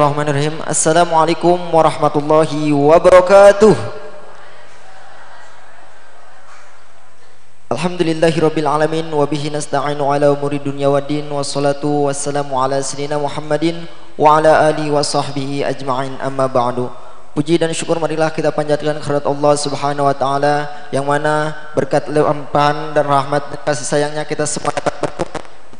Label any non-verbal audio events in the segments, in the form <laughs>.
Bismillahirrahmanirrahim. Assalamualaikum warahmatullahi wabarakatuh. Alhamdulillahirabbil alamin wa bihi nasta'inu ala umuri dunya waddin wassalatu wassalamu ala sayyidina Muhammadin wa ala alihi wa sahbihi ajma'in. Amma ba'du. Puji dan syukur marilah kita panjatkan kehadirat Allah Subhanahu wa taala yang mana berkat limpahan dan rahmat kasih sayangnya kita semua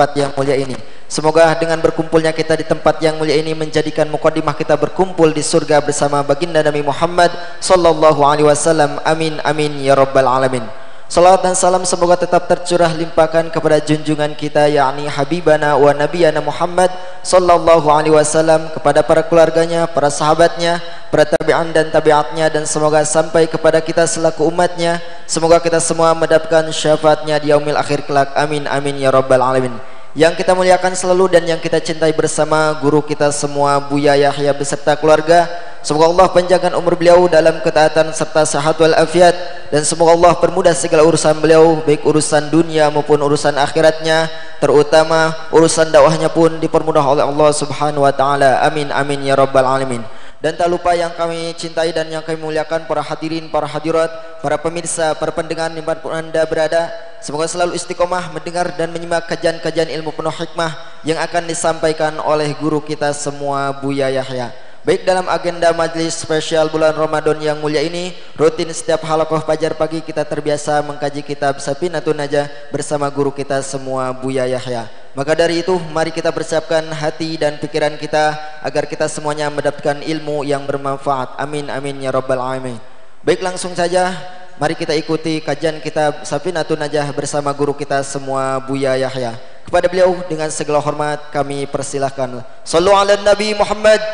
tempat yang mulia ini. Semoga dengan berkumpulnya kita di tempat yang mulia ini menjadikan mukadimah kita berkumpul di surga bersama baginda Nabi Muhammad sallallahu alaihi wasallam. Amin amin ya rabbal alamin. Salat dan salam semoga tetap tercurah limpahkan kepada junjungan kita yakni Habibana wa Nabiyana Muhammad sallallahu alaihi wasallam kepada para keluarganya, para sahabatnya, para tabi'an dan tabi'atnya dan semoga sampai kepada kita selaku umatnya. Semoga kita semua mendapatkan syafaatnya di yaumil akhir kelak. Amin amin ya rabbal alamin. Yang kita muliakan selalu dan yang kita cintai bersama guru kita semua Buya Yahya beserta keluarga Semoga Allah panjangkan umur beliau dalam ketaatan serta sehat wal afiat dan semoga Allah permudah segala urusan beliau baik urusan dunia maupun urusan akhiratnya terutama urusan dakwahnya pun dipermudah oleh Allah Subhanahu wa taala. Amin amin ya rabbal alamin. Dan tak lupa yang kami cintai dan yang kami muliakan para hadirin, para hadirat, para pemirsa, para pendengar di mana pun anda berada. Semoga selalu istiqomah mendengar dan menyimak kajian-kajian ilmu penuh hikmah yang akan disampaikan oleh guru kita semua Buya Yahya. Baik dalam agenda majlis spesial bulan Ramadan yang mulia ini, rutin setiap halakoh fajar pagi kita terbiasa mengkaji kitab Sapinatun Najah bersama guru kita semua Buya Yahya. Maka dari itu, mari kita persiapkan hati dan pikiran kita agar kita semuanya mendapatkan ilmu yang bermanfaat. Amin amin ya rabbal alamin. Baik langsung saja Mari kita ikuti kajian kita Safinatun Najah bersama guru kita semua Buya Yahya. Kepada beliau dengan segala hormat kami persilahkan. Sallu ala Nabi Muhammad.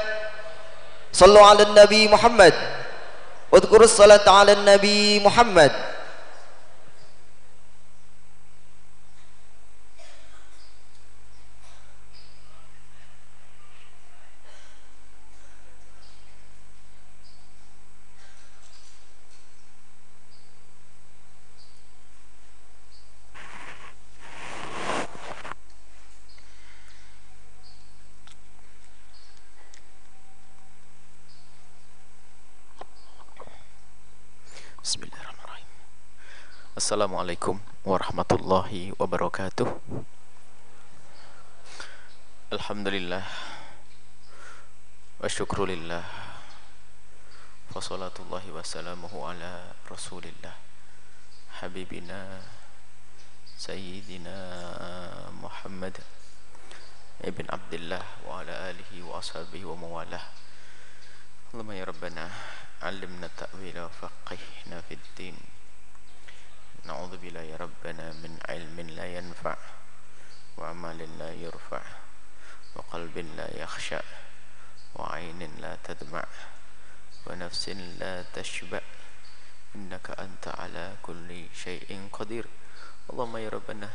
Sallu ala Nabi Muhammad. Udhkurus salat ala Nabi Muhammad. Assalamualaikum warahmatullahi wabarakatuh Alhamdulillah Wa syukrulillah Wassalatullahi wassalamuhu ala rasulillah Habibina Sayyidina Muhammad Ibn Abdullah Wa ala alihi wa ashabihi wa mawalah Allahumma ya Rabbana علمنا التأويل وفقهنا في الدين نعوذ بالله يا ربنا من علم لا ينفع وعمل لا يرفع وقلب لا يخشع وعين لا تدمع ونفس لا تشبع إنك أنت على كل شيء قدير. اللهم يا ربنا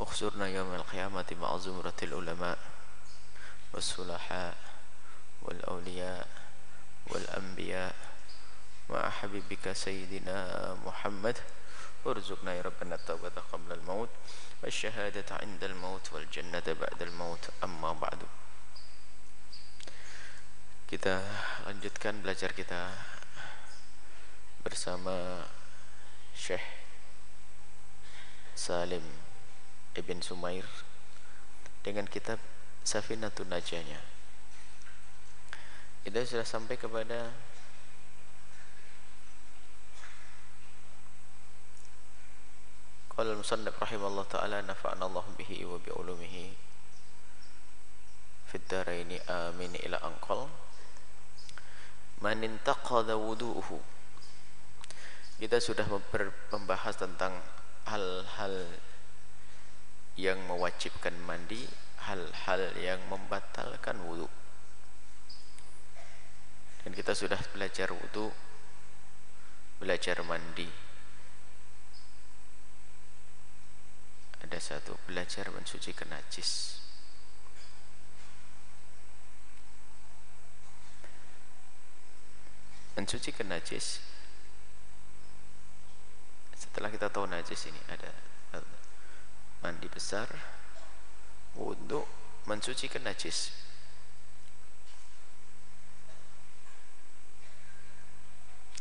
اخسرنا يوم القيامة مع زمرة العلماء والصلحاء والأولياء والأنبياء مع حبيبك سيدنا محمد وارزقنا يا ربنا التوبة قبل الموت والشهادة عند الموت والجنة بعد الموت أما بعد kita lanjutkan belajar kita bersama Syekh Salim Ibn Sumair dengan kitab Safinatun Najahnya kita sudah sampai kepada Qala al-musannif rahimallahu taala nafa'ana Allah bihi wa bi ulumihi fid dharaini amin ila anqal. Man intaqada wudu'uhu. Kita sudah membahas tentang hal-hal yang mewajibkan mandi hal-hal yang membatalkan wudu' dan kita sudah belajar wudhu belajar mandi ada satu belajar mensucikan najis. Mensucikan najis. Setelah kita tahu najis ini ada eh, mandi besar untuk mensucikan najis.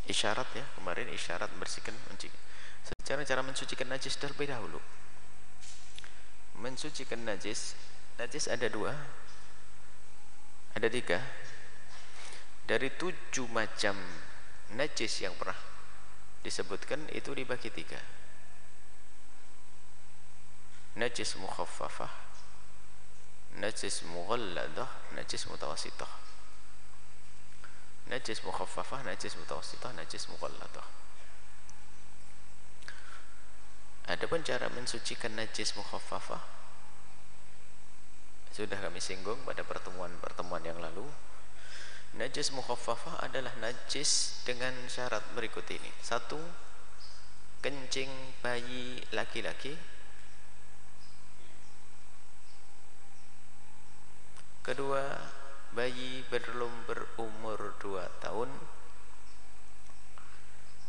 Isyarat ya kemarin isyarat membersihkan secara cara mensucikan najis terlebih dahulu mensucikan najis. Najis ada dua. Ada tiga. Dari tujuh macam najis yang pernah disebutkan itu dibagi tiga. Najis mukhaffafah najis mughalladah najis mutawasitah. Najis mukhaffafah najis mutawasitah najis mughalladah Adapun cara mensucikan najis mukhaffafah sudah kami singgung pada pertemuan-pertemuan yang lalu. Najis mukhaffafah adalah najis dengan syarat berikut ini. Satu, kencing bayi laki-laki. Kedua, bayi belum berumur dua tahun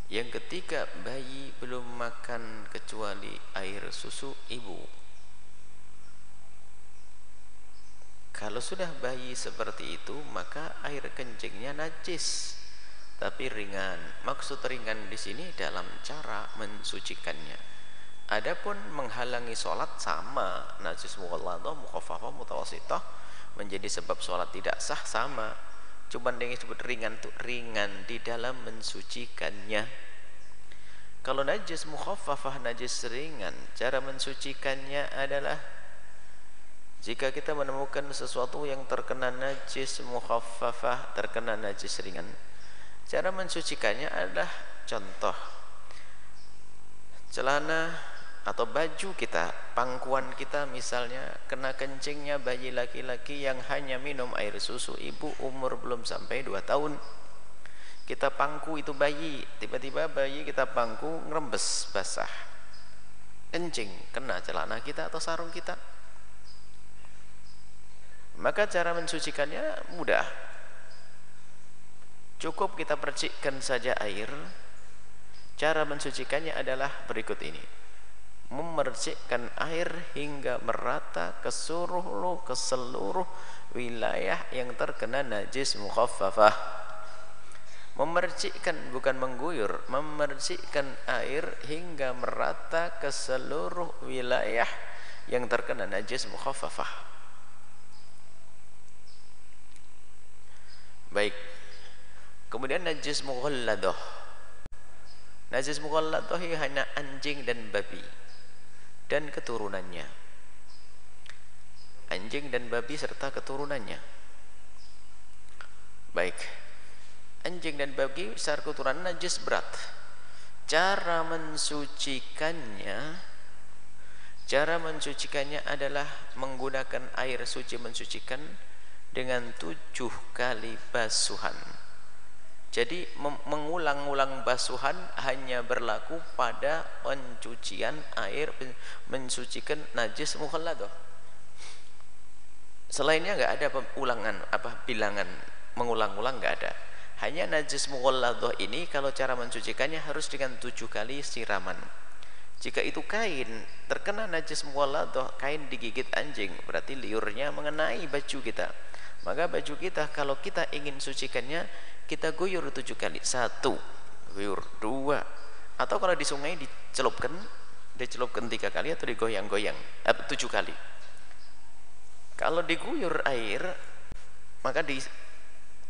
yang ketiga, bayi belum makan kecuali air susu ibu. Kalau sudah bayi seperti itu, maka air kencingnya najis, tapi ringan. Maksud ringan di sini dalam cara mensucikannya. Adapun menghalangi sholat sama najis mughalladah, mukhafafah, mutawasitah menjadi sebab sholat tidak sah sama Cuma yang disebut ringan itu ringan di dalam mensucikannya. Kalau najis mukhaffafah najis ringan, cara mensucikannya adalah jika kita menemukan sesuatu yang terkena najis mukhaffafah, terkena najis ringan, cara mensucikannya adalah contoh. Celana atau baju kita, pangkuan kita misalnya kena kencingnya bayi laki-laki yang hanya minum air susu. Ibu umur belum sampai 2 tahun. Kita pangku itu bayi tiba-tiba bayi kita pangku ngerembes basah. Kencing kena celana kita atau sarung kita maka cara mensucikannya mudah. Cukup kita percikkan saja air. Cara mensucikannya adalah berikut ini. Memercikkan air hingga merata ke seluruh ke seluruh wilayah yang terkena najis mukhaffafah. Memercikkan bukan mengguyur memercikkan air hingga merata ke seluruh wilayah yang terkena najis mukhaffafah baik. Kemudian najis mughalladah najis mughalladah hanya anjing dan babi dan keturunannya. Anjing dan babi serta keturunannya. Baik. Anjing dan babi secara keturunan najis berat. Cara mensucikannya cara mensucikannya adalah menggunakan air suci mensucikan dengan tujuh kali basuhan jadi mengulang-ulang basuhan hanya berlaku pada pencucian air mensucikan najis mukhalladah. Selainnya enggak ada ulangan apa bilangan mengulang-ulang enggak ada. Hanya najis mukhalladah ini kalau cara mencucikannya harus dengan tujuh kali siraman. Jika itu kain terkena najis mukhalladah, kain digigit anjing, berarti liurnya mengenai baju kita. Maka baju kita kalau kita ingin sucikannya kita guyur tujuh kali. Satu guyur. Dua atau kalau di sungai dicelupkan dicelupkan tiga kali atau digoyang-goyang eh, tujuh kali. Kalau diguyur air maka di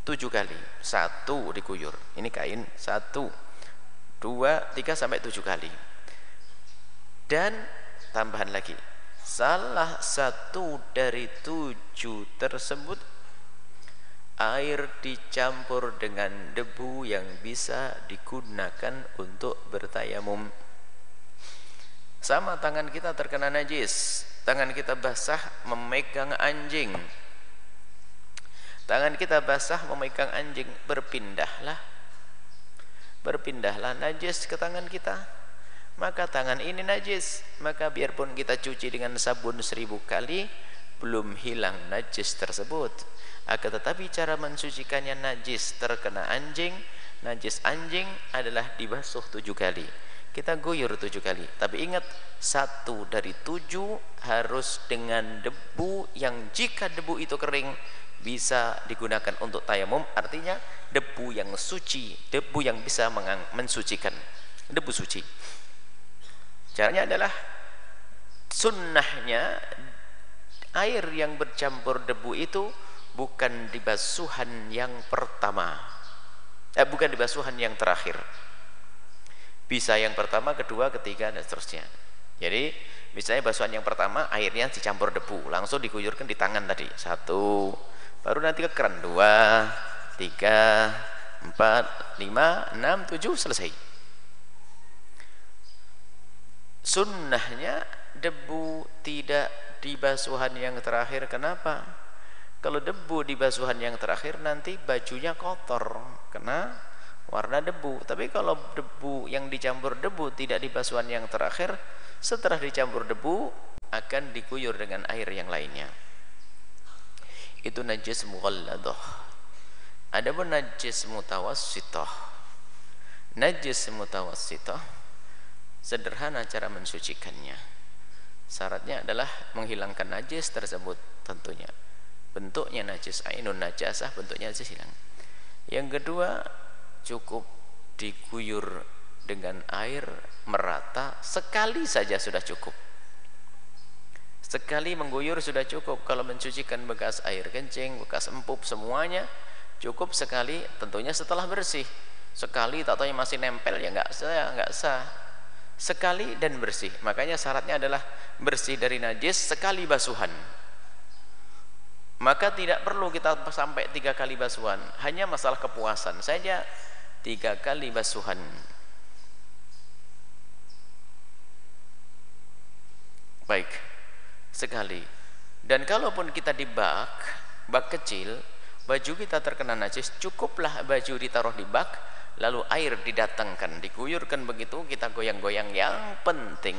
tujuh kali. Satu diguyur. Ini kain. Satu dua tiga sampai tujuh kali. Dan tambahan lagi salah satu dari tujuh tersebut air dicampur dengan debu yang bisa digunakan untuk bertayamum. Sama tangan kita terkena najis. Tangan kita basah memegang anjing. Tangan kita basah memegang anjing. Berpindahlah. Berpindahlah najis ke tangan kita. Maka tangan ini najis. Maka biarpun kita cuci dengan sabun seribu kali belum hilang najis tersebut akan tetapi cara mensucikannya najis terkena anjing najis anjing adalah dibasuh tujuh kali. Kita guyur tujuh kali. Tapi ingat satu dari tujuh harus dengan debu yang jika debu itu kering bisa digunakan untuk tayamum. Artinya debu yang suci debu yang bisa mensucikan. Debu suci. Caranya adalah sunnahnya air yang bercampur debu itu bukan di basuhan yang pertama. Eh, bukan di basuhan yang terakhir. Bisa yang pertama kedua ketiga dan seterusnya. Jadi misalnya basuhan yang pertama airnya dicampur debu langsung diguyurkan di tangan tadi. Satu baru nanti ke keran dua tiga empat lima enam tujuh selesai. Sunnahnya debu tidak di basuhan yang terakhir. Kenapa kalau debu di basuhan yang terakhir nanti bajunya kotor kena warna debu. Tapi kalau debu yang dicampur debu tidak di basuhan yang terakhir setelah dicampur debu akan dikuyur dengan air yang lainnya. Itu najis mughalladah adapun najis mutawassithah najis mutawassithah sederhana cara mensucikannya. Syaratnya adalah menghilangkan najis tersebut tentunya bentuknya najis ainun najasah bentuknya najis hilang. Yang kedua cukup diguyur dengan air merata sekali saja sudah cukup. Sekali mengguyur sudah cukup. Kalau mencucikan bekas air kencing bekas empuk semuanya cukup sekali tentunya setelah bersih. Sekali tak tahu masih nempel ya nggak sah nggak sah sekali dan bersih. Makanya syaratnya adalah bersih dari najis sekali basuhan maka tidak perlu kita sampai tiga kali basuhan. Hanya masalah kepuasan saja. Tiga kali basuhan. Baik. Sekali. Dan kalaupun kita di bak bak kecil baju kita terkena najis cukuplah baju ditaruh di bak lalu air didatangkan diguyurkan begitu kita goyang-goyang. Yang penting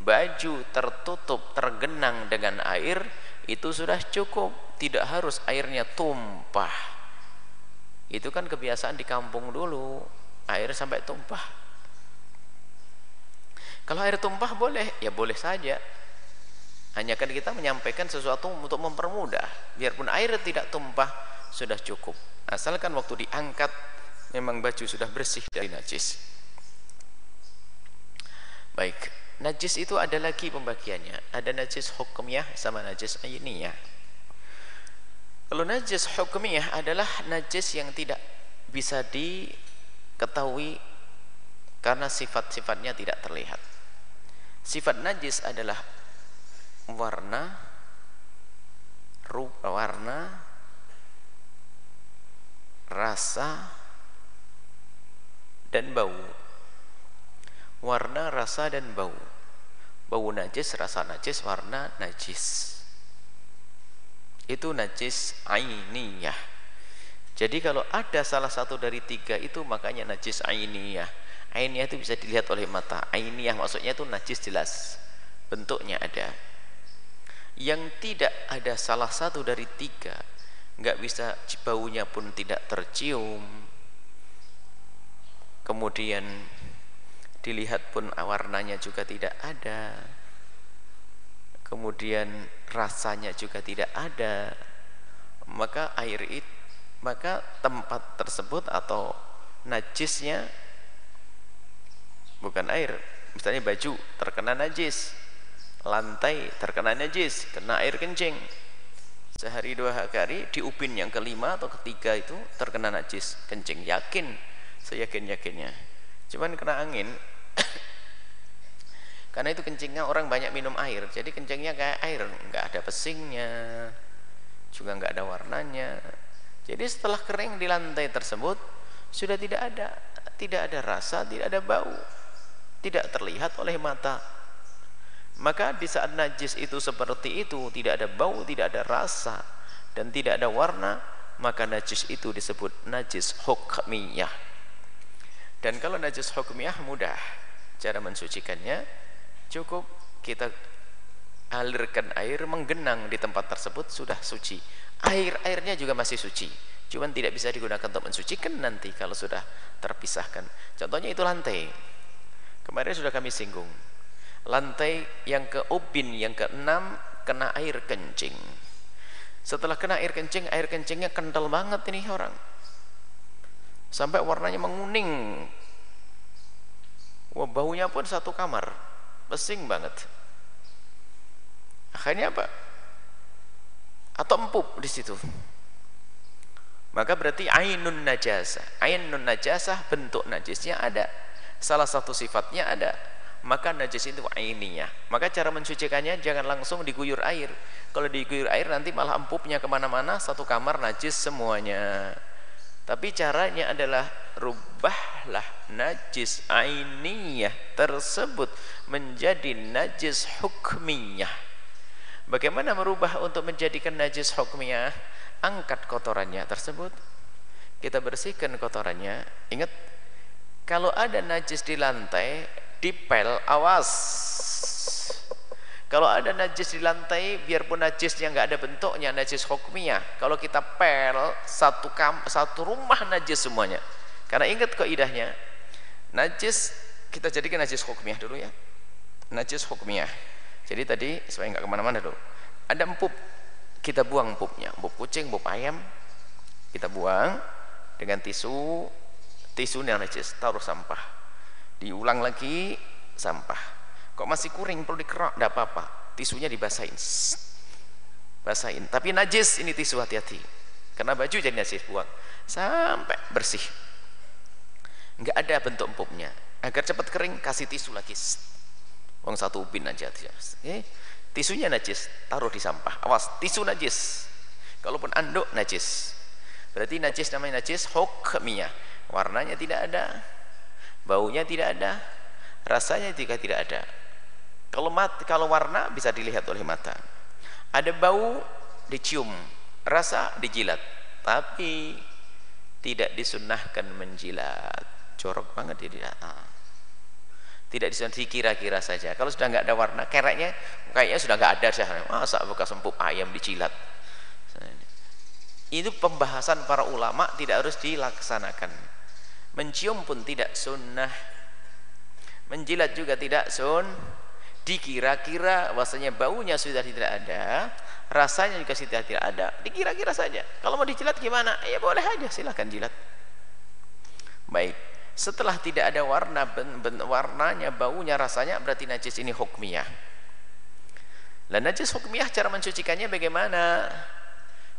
baju tertutup tergenang dengan air itu sudah cukup tidak harus airnya tumpah. Itu kan kebiasaan di kampung dulu air sampai tumpah. Kalau air tumpah boleh ya boleh saja. Hanya kan kita menyampaikan sesuatu untuk mempermudah. Biarpun air tidak tumpah sudah cukup. Asalkan waktu diangkat memang baju sudah bersih dari najis. Baik najis itu ada lagi pembagiannya. Ada najis hukumiyah sama najis ainiyah kalau najis hukumiyah adalah najis yang tidak bisa diketahui karena sifat-sifatnya tidak terlihat. Sifat najis adalah warna rupa warna rasa dan bau. Warna rasa dan bau. Bau najis rasa najis warna najis itu najis ainiyah. Jadi kalau ada salah satu dari tiga itu makanya najis ainiyah. Ainiyah itu bisa dilihat oleh mata. Ainiyah maksudnya itu najis jelas. Bentuknya ada. Yang tidak ada salah satu dari tiga nggak bisa baunya pun tidak tercium. Kemudian dilihat pun warnanya juga tidak ada kemudian rasanya juga tidak ada maka air itu maka tempat tersebut atau najisnya bukan air. Misalnya baju terkena najis lantai terkena najis kena air kencing. Sehari dua hari di upin yang kelima atau ketiga itu terkena najis kencing. Yakin saya yakin yakinnya cuman kena angin karena itu kencingnya orang banyak minum air. Jadi kencingnya kayak air nggak ada pesingnya juga nggak ada warnanya. Jadi setelah kering di lantai tersebut sudah tidak ada tidak ada rasa tidak ada bau tidak terlihat oleh mata. Maka di saat najis itu seperti itu tidak ada bau tidak ada rasa dan tidak ada warna maka najis itu disebut najis hukmiyah. Dan kalau najis hukmiyah mudah cara mensucikannya cukup kita alirkan air menggenang di tempat tersebut sudah suci. Air-airnya juga masih suci. Cuman tidak bisa digunakan untuk mensucikan nanti kalau sudah terpisahkan. Contohnya itu lantai. Kemarin sudah kami singgung. Lantai yang ke ubin yang keenam kena air kencing. Setelah kena air kencing air kencingnya kental banget ini orang. Sampai warnanya menguning. Wah baunya pun satu kamar pesing banget. Akhirnya apa? Atau empuk di situ. Maka berarti ainun najasah ainun najasah bentuk najisnya ada. Salah satu sifatnya ada. Maka najis itu aininya. Maka cara mensucikannya jangan langsung diguyur air. Kalau diguyur air nanti malah empuknya ke mana-mana satu kamar najis semuanya. Tapi caranya adalah rubahlah najis ainiyah tersebut menjadi najis hukmiyah. Bagaimana merubah untuk menjadikan najis hukmiyah? Angkat kotorannya tersebut. Kita bersihkan kotorannya. Ingat kalau ada najis di lantai dipel awas. Kalau ada najis di lantai biarpun najisnya nggak ada bentuknya najis hukmiyah. Kalau kita pel satu kam satu rumah najis semuanya. Karena ingat idahnya najis kita jadikan najis hukmiyah dulu ya najis hukmiyah. Jadi tadi supaya nggak ke mana-mana dulu ada empuk. Kita buang pupnya pup kucing, pup ayam kita buang dengan tisu. Tisu yang najis taruh sampah. Diulang lagi sampah. Kok masih kuring? Perlu dikerok? Tidak apa-apa. Tisunya dibasahin. Basahin. Tapi najis ini tisu hati-hati. Karena baju jadi najis buang. Sampai bersih. Enggak ada bentuk empuknya. Agar cepat kering kasih tisu lagi uang satu ubin aja eh, tisunya najis taruh di sampah. Awas tisu najis. Kalaupun anduk najis. Berarti najis namanya najis hukmiyah. Warnanya tidak ada baunya tidak ada rasanya juga tidak ada. Kalau mat, kalau warna bisa dilihat oleh mata. Ada bau dicium. Rasa dijilat. Tapi tidak disunnahkan menjilat. Jorok banget dia. Ah tidak dikira-kira saja. Kalau sudah nggak ada warna kereknya kayaknya sudah nggak ada sih masa bekas empuk ayam dicilat? Itu pembahasan para ulama tidak harus dilaksanakan. Mencium pun tidak sunnah. Menjilat juga tidak sun. Dikira-kira bahasanya baunya sudah tidak ada rasanya juga sudah tidak ada. Dikira-kira saja. Kalau mau dijilat gimana? Ya boleh aja silahkan jilat. Baik setelah tidak ada warna ben, ben, warnanya baunya rasanya berarti najis ini hukmiyah. Dan najis hukmiyah cara mencucikannya bagaimana?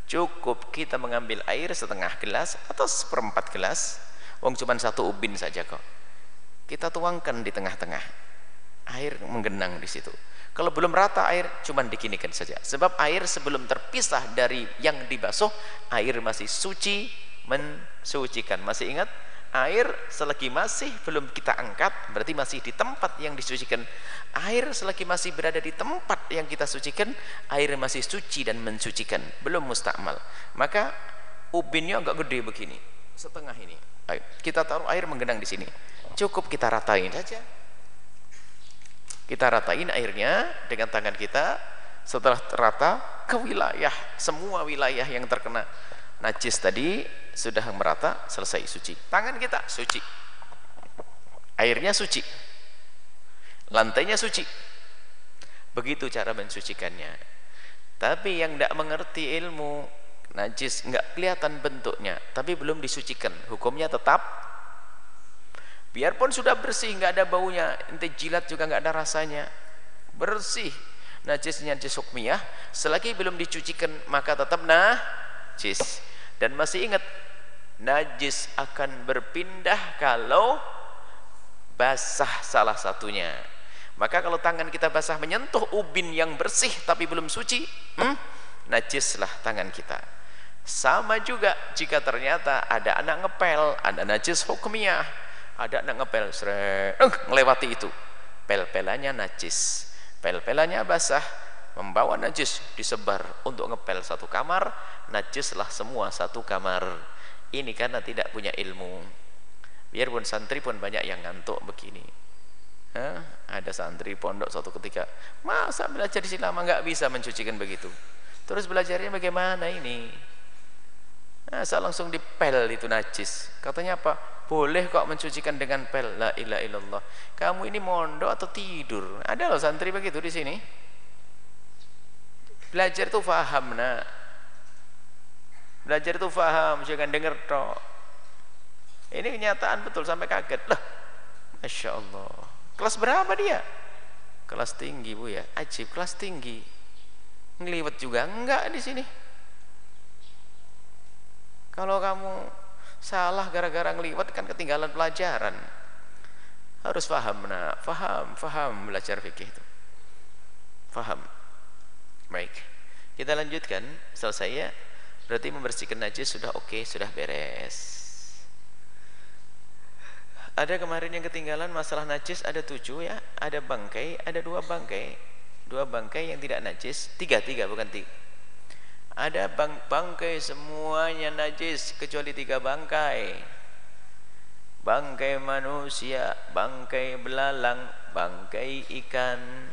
Cukup kita mengambil air setengah gelas atau seperempat gelas. Wong cuma satu ubin saja kok. Kita tuangkan di tengah-tengah. Air menggenang di situ. Kalau belum rata air cuma dikinikan saja. Sebab air sebelum terpisah dari yang dibasuh air masih suci mensucikan. Masih ingat air selagi masih belum kita angkat berarti masih di tempat yang disucikan. Air selagi masih berada di tempat yang kita sucikan air masih suci dan mensucikan belum mustakmal maka ubinnya agak gede begini setengah ini. Ayo, kita taruh air menggenang di sini. Cukup kita ratain saja. Kita ratain airnya dengan tangan kita. Setelah rata ke wilayah semua wilayah yang terkena najis tadi sudah merata selesai suci. Tangan kita suci. Airnya suci. Lantainya suci. Begitu cara mensucikannya. Tapi yang tidak mengerti ilmu najis nggak kelihatan bentuknya tapi belum disucikan. Hukumnya tetap. Biarpun sudah bersih nggak ada baunya ente jilat juga nggak ada rasanya. Bersih. Najisnya najis hukmiyah. Selagi belum dicucikan maka tetap najis dan masih ingat najis akan berpindah kalau basah salah satunya. Maka kalau tangan kita basah menyentuh ubin yang bersih tapi belum suci hmm, najislah tangan kita. Sama juga jika ternyata ada anak ngepel ada najis hukumiyah ada anak ngepel uh, melewati itu. Pel-pelannya najis pel-pelannya basah membawa najis disebar untuk ngepel satu kamar najislah semua satu kamar ini karena tidak punya ilmu biarpun santri pun banyak yang ngantuk begini Hah? ada santri pondok suatu ketika masa belajar di lama nggak bisa mencucikan begitu terus belajarnya bagaimana ini Nah, saya langsung dipel itu najis. Katanya apa? Boleh kok mencucikan dengan pel. La ilaha illallah. Kamu ini mondok atau tidur? Ada loh santri begitu di sini. Belajar itu faham, nak. Belajar itu faham, jangan dengar tok. Ini kenyataan betul sampai kaget. Lah, Masya Allah. Kelas berapa dia? Kelas tinggi bu ya. Ajib, kelas tinggi. Ngeliwet juga enggak di sini. Kalau kamu salah gara-gara ngeliwat kan ketinggalan pelajaran. Harus faham, nak. Faham, faham belajar fikih itu. Faham. Baik. Kita lanjutkan. Selesai ya. Berarti membersihkan najis sudah oke, okay, sudah beres. Ada kemarin yang ketinggalan masalah najis ada tujuh ya. Ada bangkai, ada dua bangkai. Dua bangkai yang tidak najis. Tiga, tiga bukan tiga ada bang bangkai semuanya najis kecuali tiga bangkai bangkai manusia bangkai belalang bangkai ikan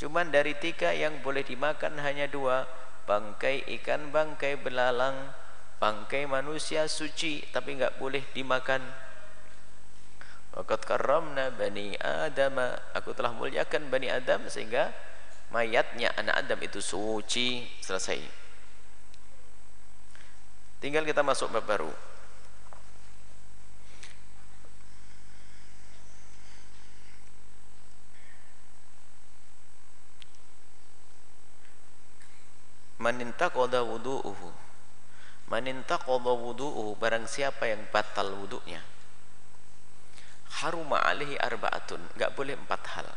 cuman dari tiga yang boleh dimakan hanya dua. Bangkai ikan bangkai belalang bangkai manusia suci tapi enggak boleh dimakan. Waqad karramna bani Adam aku telah muliakan bani Adam sehingga mayatnya anak Adam itu suci. Selesai. Tinggal kita masuk bab baru manintaqada wudu'uhu. Manintaqada wudu'uhu barang siapa yang batal wudu'nya haruma alihi arba'atun enggak boleh empat hal.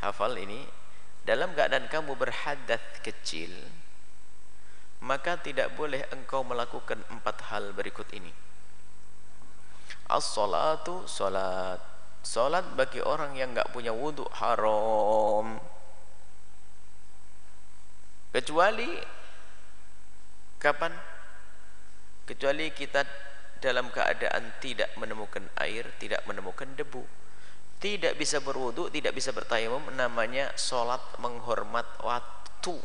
Hafal ini dalam keadaan kamu berhadat kecil maka tidak boleh engkau melakukan empat hal berikut ini. As-salatu salat. Salat bagi orang yang enggak punya wudhu haram kecuali kapan? Kecuali kita dalam keadaan tidak menemukan air tidak menemukan debu. Tidak bisa berwudu, tidak bisa bertayamum namanya sholat menghormat waktu.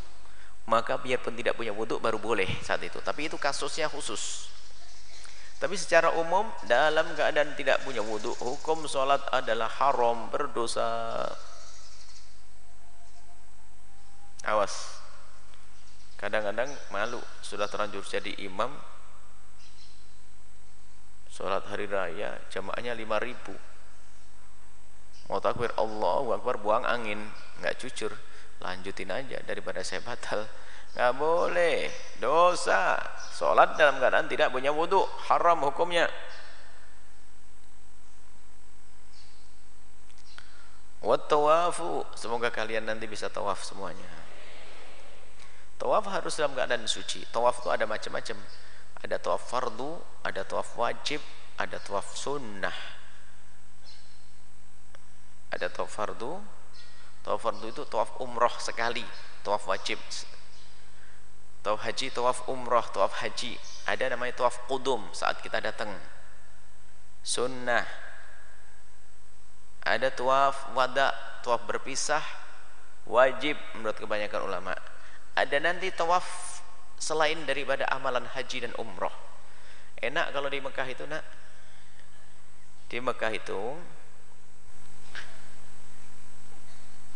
Maka biarpun tidak punya wudu baru boleh saat itu. Tapi itu kasusnya khusus. Tapi secara umum dalam keadaan tidak punya wudu hukum sholat adalah haram berdosa. Awas kadang-kadang malu. Sudah terlanjur jadi imam sholat hari raya jamaahnya 5000 ribu. Mau takbir Allahu Akbar buang angin nggak jujur lanjutin aja daripada saya batal. Nggak boleh. Dosa. Sholat dalam keadaan tidak punya wudhu haram hukumnya. Wattawafu semoga kalian nanti bisa tawaf semuanya tawaf harus dalam keadaan suci. Tawaf itu ada macam-macam. Ada tawaf fardu ada tawaf wajib ada tawaf sunnah. Ada tawaf fardu. Tawaf fardu itu tawaf umroh sekali. Tawaf wajib. Tawaf haji tawaf umroh tawaf haji. Ada namanya tawaf kudum saat kita datang. Sunnah. Ada tawaf wada tawaf berpisah wajib menurut kebanyakan ulama ada nanti tawaf selain daripada amalan haji dan umroh enak kalau di Mekah itu nak di Mekah itu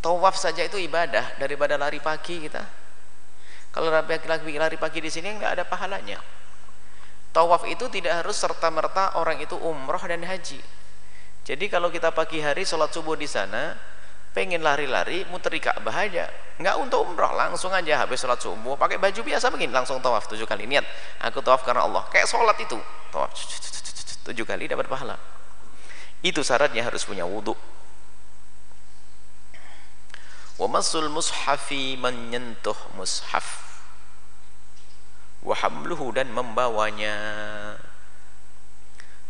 Tawaf saja itu ibadah daripada lari pagi kita. Kalau laki-laki lari pagi di sini enggak ada pahalanya. Tawaf itu tidak harus serta merta orang itu umroh dan haji. Jadi kalau kita pagi hari sholat subuh di sana, pengen lari-lari muter di Ka'bah aja. Enggak untuk umroh, langsung aja habis sholat subuh pakai baju biasa begini langsung tawaf tujuh kali niat. Aku tawaf karena Allah. Kayak sholat itu, tawaf tujuh kali dapat pahala. Itu syaratnya harus punya wudhu wa masul mushafi menyentuh mushaf wa hamluhu dan membawanya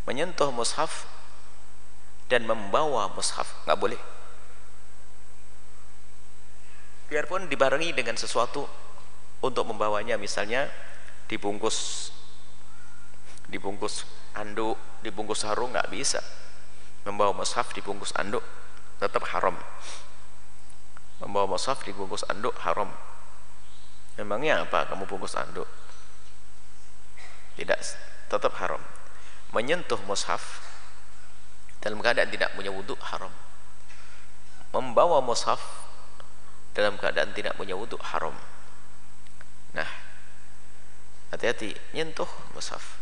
menyentuh mushaf dan membawa mushaf nggak boleh biarpun dibarengi dengan sesuatu untuk membawanya misalnya dibungkus dibungkus anduk dibungkus sarung nggak bisa. Membawa mushaf dibungkus anduk tetap haram. Membawa mushaf dibungkus anduk haram. Memangnya apa kamu bungkus anduk? Tidak tetap haram. Menyentuh mushaf dalam keadaan tidak punya wudhu haram. Membawa mushaf dalam keadaan tidak punya wudhu haram. Nah hati-hati nyentuh mushaf.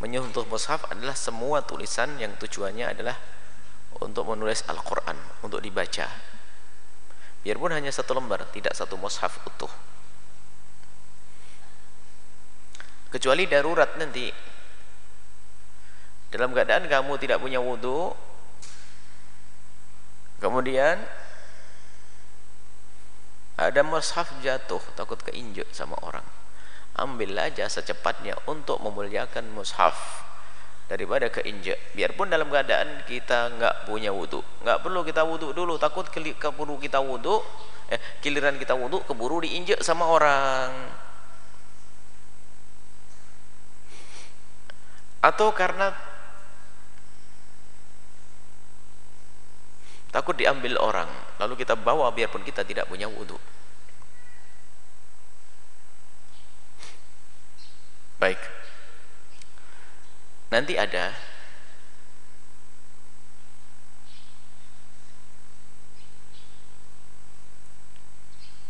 Menyentuh mushaf adalah semua tulisan yang tujuannya adalah untuk menulis Al-Quran untuk dibaca. Biarpun hanya satu lembar tidak satu mushaf utuh. Kecuali darurat nanti. Dalam keadaan kamu tidak punya wudhu kemudian ada mushaf jatuh takut keinjek sama orang. Ambil aja secepatnya untuk memuliakan mushaf daripada keinjek. Biarpun dalam keadaan kita nggak punya wudhu nggak perlu kita wudhu dulu takut keburu kita wudhu eh, giliran kita wudhu keburu diinjek sama orang. Atau karena takut diambil orang lalu kita bawa biarpun kita tidak punya wudhu baik. Nanti ada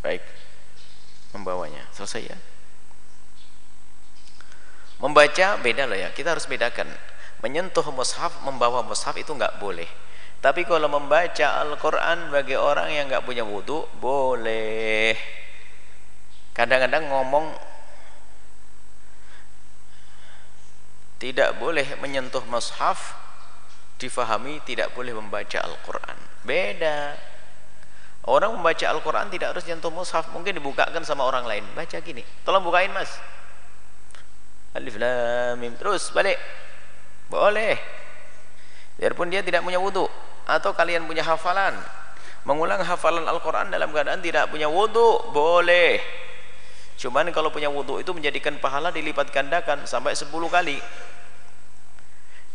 baik. Membawanya. Selesai ya? Membaca beda loh ya. Kita harus bedakan. Menyentuh mushaf membawa mushaf itu nggak boleh tapi kalau membaca Al-Quran bagi orang yang nggak punya wudhu, boleh. Kadang-kadang ngomong tidak boleh menyentuh mushaf, difahami tidak boleh membaca Al-Quran. Beda. Orang membaca Al-Quran tidak harus nyentuh mushaf, mungkin dibukakan sama orang lain. Baca gini, tolong bukain mas. Alif lam mim. Terus balik. Boleh. Biarpun dia tidak punya wudhu atau kalian punya hafalan? Mengulang hafalan Al-Quran dalam keadaan tidak punya wudhu boleh. Cuman kalau punya wudhu itu menjadikan pahala dilipat gandakan sampai 10 kali.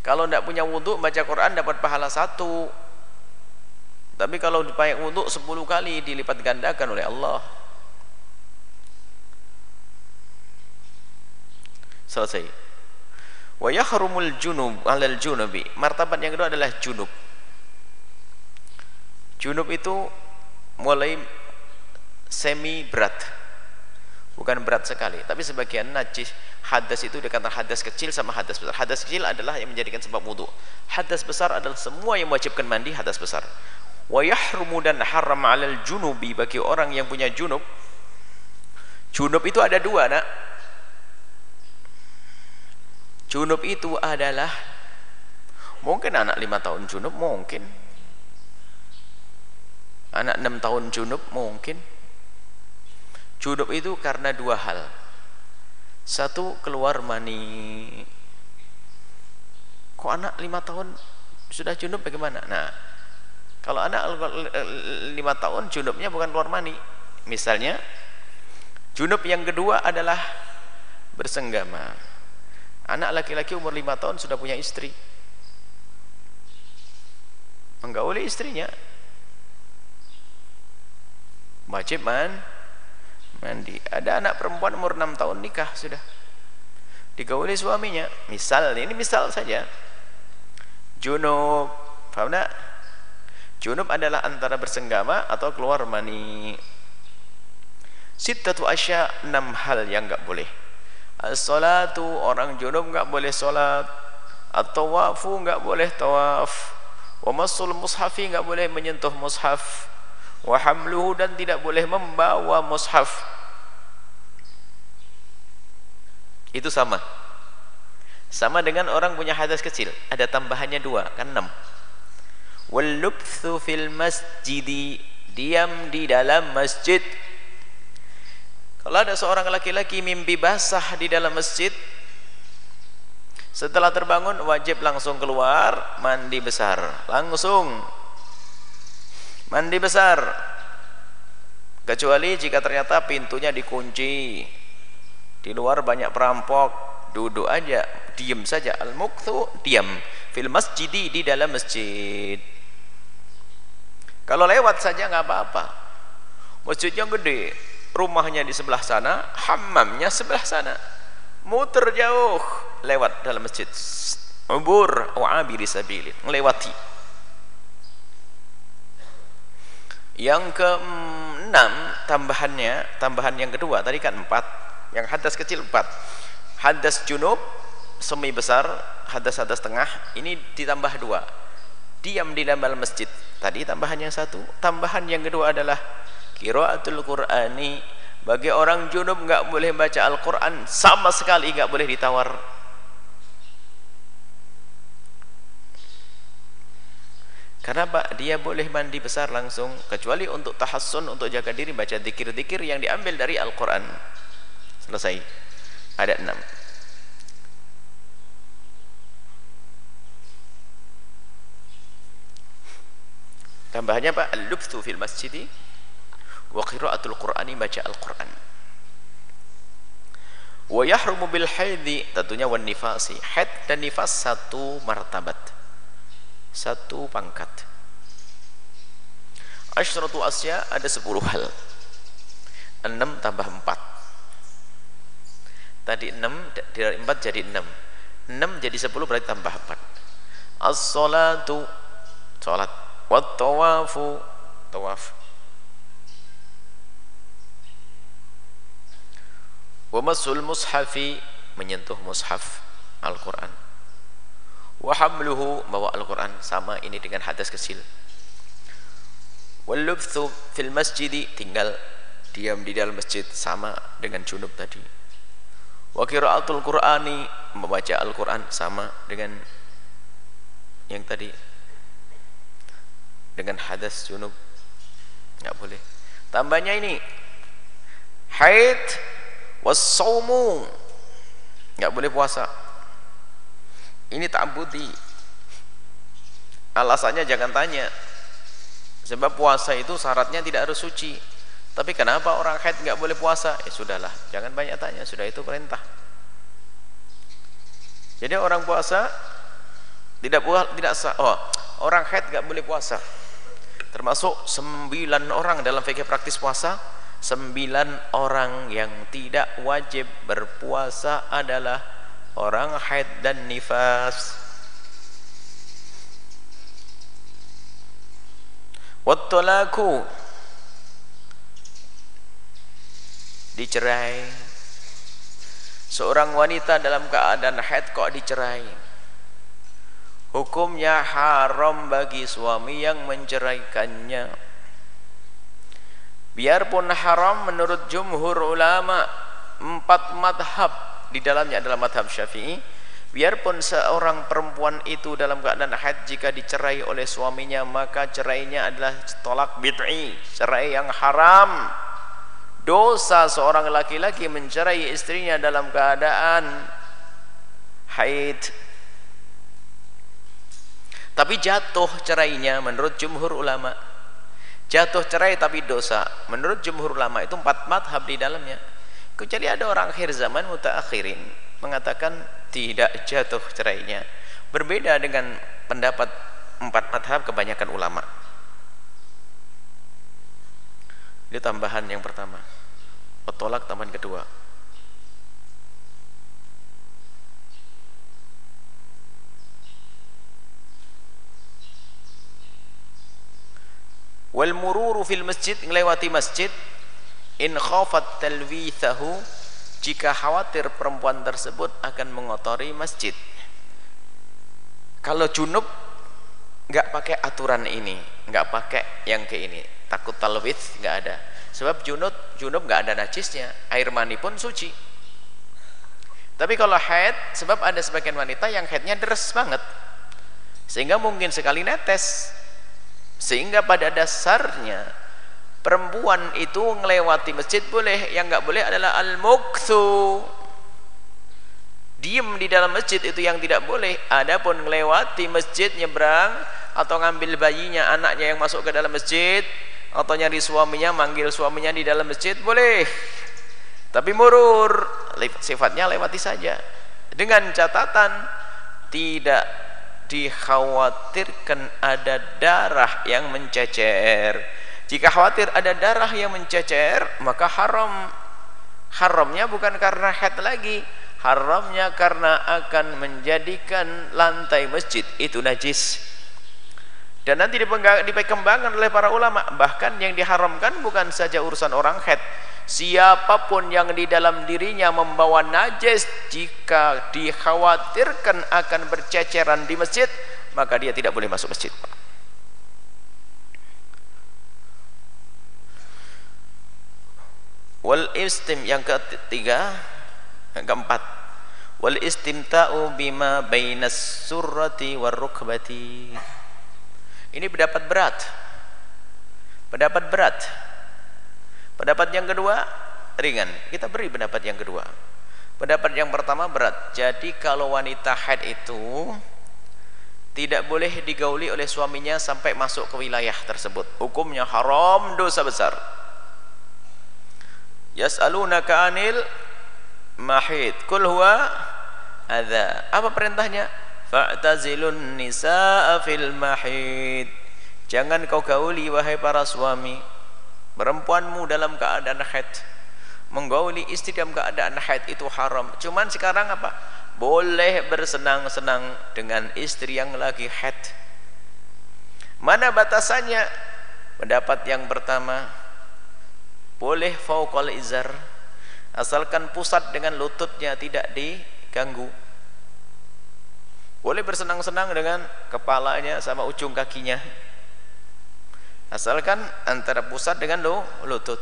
Kalau tidak punya wudhu baca Quran dapat pahala satu. Tapi kalau dipakai wudhu 10 kali dilipat gandakan oleh Allah. Selesai. Wa yahrumul junub alal junubi. Martabat yang kedua adalah junub junub itu mulai semi berat. Bukan berat sekali tapi sebagian najis hadas itu dikatakan hadas kecil sama hadas besar. Hadas kecil adalah yang menjadikan sebab wudhu hadas besar adalah semua yang mewajibkan mandi hadas besar. Wa yahrumu dan haram alal junubi. Bagi orang yang punya junub junub itu ada dua nak. Junub itu adalah mungkin anak lima tahun junub mungkin anak enam tahun junub mungkin. Junub itu karena dua hal. Satu keluar mani. Kok anak lima tahun sudah junub bagaimana? Nah kalau anak lima tahun junubnya bukan keluar mani. Misalnya junub yang kedua adalah bersenggama. Anak laki-laki umur lima tahun sudah punya istri. Menggauli istrinya wajib man. Mandi. Ada anak perempuan umur 6 tahun nikah sudah. Digauli suaminya. Misal ini misal saja. Junub. Paham tak? Junub adalah antara bersenggama atau keluar mani. Sittatu asya enam hal yang enggak boleh. As-salatu orang junub enggak boleh salat. Atau wafu enggak boleh tawaf. Wa masul mushafi enggak boleh menyentuh mushaf wa hamluhu dan tidak boleh membawa mushaf. Itu sama. Sama dengan orang punya hadas kecil. Ada tambahannya dua kan enam. Wallubthu fil masjidi diam di dalam masjid. Kalau ada seorang laki-laki mimpi basah di dalam masjid setelah terbangun wajib langsung keluar mandi besar. Langsung mandi besar. Kecuali jika ternyata pintunya dikunci. Di luar banyak perampok. Duduk aja diam saja. Al-mukthu diam fil masjidi di dalam masjid. Kalau lewat saja nggak apa-apa. Masjidnya gede. Rumahnya di sebelah sana hammamnya sebelah sana. Muter jauh. Lewat dalam masjid. Ubur wa abiri sabilin melewati yang keenam tambahannya tambahan yang kedua tadi kan empat. Yang hadas kecil empat. Hadas junub semi besar hadas-hadas tengah ini ditambah dua. Diam di dalam masjid. Tadi tambahan yang satu. Tambahan yang kedua adalah kiraatul qur'ani. Bagi orang junub nggak boleh baca Al-Quran sama sekali nggak boleh ditawar Karena Pak, dia boleh mandi besar langsung kecuali untuk tahassun untuk jaga diri baca dikir-dikir yang diambil dari Al-Qur'an. Selesai. Ada enam. Tambahnya Pak, al-lubthu fil masjidi wa qira'atul Qur'ani baca Al-Qur'an. Wa yahrumu bil haidhi tentunya wan nifasi. Haid dan nifas satu martabat satu pangkat. Asyratu asya ada sepuluh hal. Enam tambah empat. Tadi enam dari empat jadi enam. Enam jadi sepuluh berarti tambah empat. As-salatu salat. Wat tawafu tawaf. Wa masul mushafi menyentuh mushaf Al-Quran wa hamluhu bawa Al-Quran. Sama ini dengan hadas kecil. Walubthu fil masjidi tinggal diam di dalam masjid. Sama dengan junub tadi. Wa qiraatul qur'ani membaca Al-Quran. Sama dengan yang tadi. Dengan hadas junub. Nggak boleh. Tambahnya ini. Haid was saumu. Boleh puasa ini tak putih alasannya jangan tanya. Sebab puasa itu syaratnya tidak harus suci. Tapi kenapa orang haid nggak boleh puasa? Ya sudahlah jangan banyak tanya. Sudah itu perintah. Jadi orang puasa tidak puas tidak sah oh orang haid nggak boleh puasa. Termasuk sembilan orang dalam fikih praktis puasa sembilan orang yang tidak wajib berpuasa adalah orang haid dan nifas. Wattalaku. Dicerai. Seorang wanita dalam keadaan haid kok dicerai? Hukumnya haram bagi suami yang menceraikannya. Biarpun haram menurut jumhur ulama empat madhab di dalamnya adalah madhab syafi'i biarpun seorang perempuan itu dalam keadaan haid jika dicerai oleh suaminya maka cerainya adalah tolak bid'i cerai yang haram. Dosa seorang laki-laki mencerai istrinya dalam keadaan haid. Tapi jatuh cerainya menurut jumhur ulama. Jatuh cerai tapi dosa. Menurut jumhur ulama itu empat madhab di dalamnya kecuali ada orang akhir zaman mutaakhirin mengatakan tidak jatuh cerainya. Berbeda dengan pendapat empat madhab kebanyakan ulama. Ini tambahan yang pertama. Petolak tambahan kedua. Wal mururu fil masjid melewati masjid in khafat talwithahu jika khawatir perempuan tersebut akan mengotori masjid. Kalau junub nggak pakai aturan ini nggak pakai yang ke ini. Takut talwith nggak ada. Sebab junub junub nggak ada najisnya. Air mani pun suci. Tapi kalau haid sebab ada sebagian wanita yang haidnya deres banget. Sehingga mungkin sekali netes. Sehingga pada dasarnya perempuan itu ngelewati masjid boleh yang nggak boleh adalah al-mukthu diem di dalam masjid itu yang tidak boleh. Adapun ngelewati masjid nyebrang atau ngambil bayinya anaknya yang masuk ke dalam masjid atau nyari suaminya manggil suaminya di dalam masjid boleh. Tapi murur sifatnya lewati saja. Dengan catatan tidak dikhawatirkan ada darah yang mencecer jika khawatir ada darah yang mencecer maka haram. Haramnya bukan karena haid lagi. Haramnya karena akan menjadikan lantai masjid itu najis. Dan nanti dikembangkan oleh para ulama. Bahkan yang diharamkan bukan saja urusan orang head siapa pun yang di dalam dirinya membawa najis jika dikhawatirkan akan berceceran di masjid maka dia tidak boleh masuk masjid wal istim yang ketiga yang keempat wal istimta'u bima bainas surrati war rukbati ini pendapat berat. Pendapat berat. Pendapat yang kedua ringan. Kita beri pendapat yang kedua. Pendapat yang pertama berat. Jadi kalau wanita haid itu tidak boleh digauli oleh suaminya sampai masuk ke wilayah tersebut. Hukumnya haram, dosa besar. Yas'alunaka 'anil mahid. Kul huwa adza. Apa perintahnya? fa'tazilun nisaa fil mahid jangan kau gauli wahai para suami perempuanmu dalam keadaan haid menggauli istri dalam keadaan haid itu haram cuman sekarang apa boleh bersenang-senang dengan istri yang lagi haid mana batasannya pendapat yang pertama boleh fauqal izar. Asalkan pusat dengan lututnya tidak diganggu. Boleh bersenang-senang dengan kepalanya sama ujung kakinya. Asalkan antara pusat dengan lo, lutut.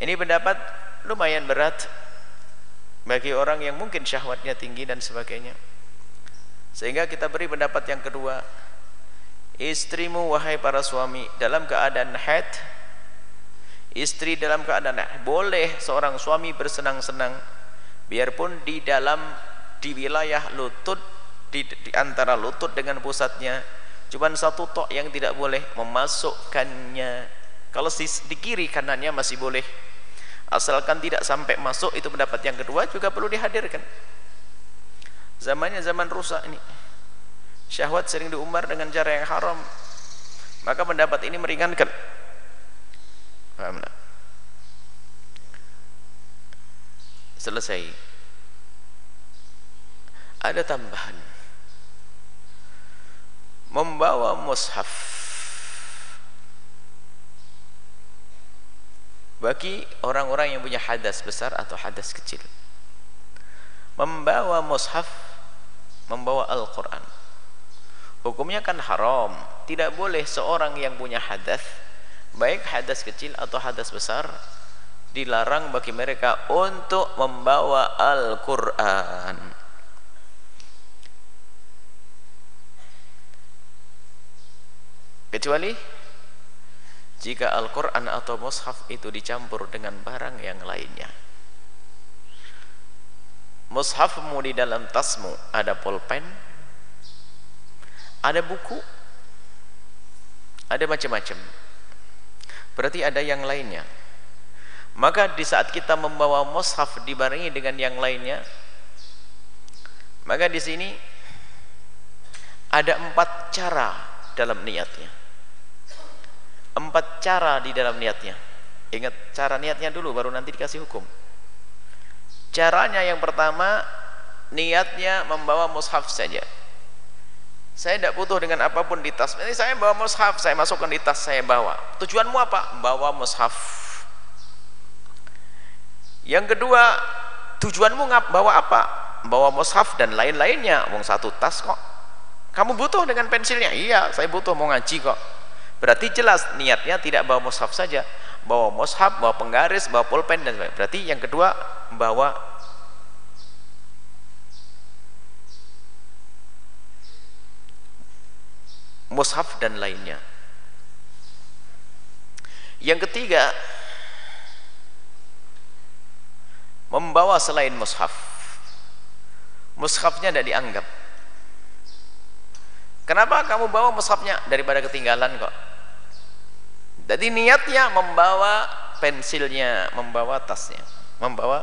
Ini pendapat lumayan berat bagi orang yang mungkin syahwatnya tinggi dan sebagainya. Sehingga kita beri pendapat yang kedua. Istrimu wahai para suami dalam keadaan haid istri dalam keadaan haid boleh seorang suami bersenang-senang biarpun di dalam di wilayah lutut di, di antara lutut dengan pusatnya cuman satu tok yang tidak boleh memasukkannya. Kalau di, di kiri kanannya masih boleh. Asalkan tidak sampai masuk itu pendapat yang kedua juga perlu dihadirkan. Zamannya zaman rusak ini. Syahwat sering diumbar dengan cara yang haram. Maka pendapat ini meringankan paham tak? selesai. Ada tambahan. Membawa mushaf. Bagi orang-orang yang punya hadas besar atau hadas kecil. Membawa mushaf membawa Al-Quran. Hukumnya kan haram. Tidak boleh seorang yang punya hadas baik hadas kecil atau hadas besar dilarang bagi mereka untuk membawa Al-Quran. Kecuali jika Al-Quran atau Mushaf itu dicampur dengan barang yang lainnya. Mushafmu di dalam tasmu ada pulpen ada buku ada macam-macam berarti ada yang lainnya. Maka di saat kita membawa mushaf dibarengi dengan yang lainnya maka di sini ada empat cara dalam niatnya. Empat cara di dalam niatnya. Ingat cara niatnya dulu baru nanti dikasih hukum. Caranya yang pertama niatnya membawa mushaf saja saya tidak butuh dengan apa pun di tas. Ini saya bawa mushaf saya masukkan di tas saya bawa. Tujuanmu apa? bawa mushaf. Yang kedua tujuanmu ngap bawa apa? bawa mushaf dan lain-lainnya. Wong satu tas kok. Kamu butuh dengan pensilnya? iya saya butuh mau ngaji kok. Berarti jelas niatnya tidak bawa mushaf saja. Bawa mushaf, bawa penggaris, bawa pulpen dan sebagainya. Berarti yang kedua bawa mushaf dan lainnya yang ketiga membawa selain mushaf mushafnya tidak dianggap kenapa kamu bawa mushafnya daripada ketinggalan kok jadi niatnya membawa pensilnya, membawa tasnya, membawa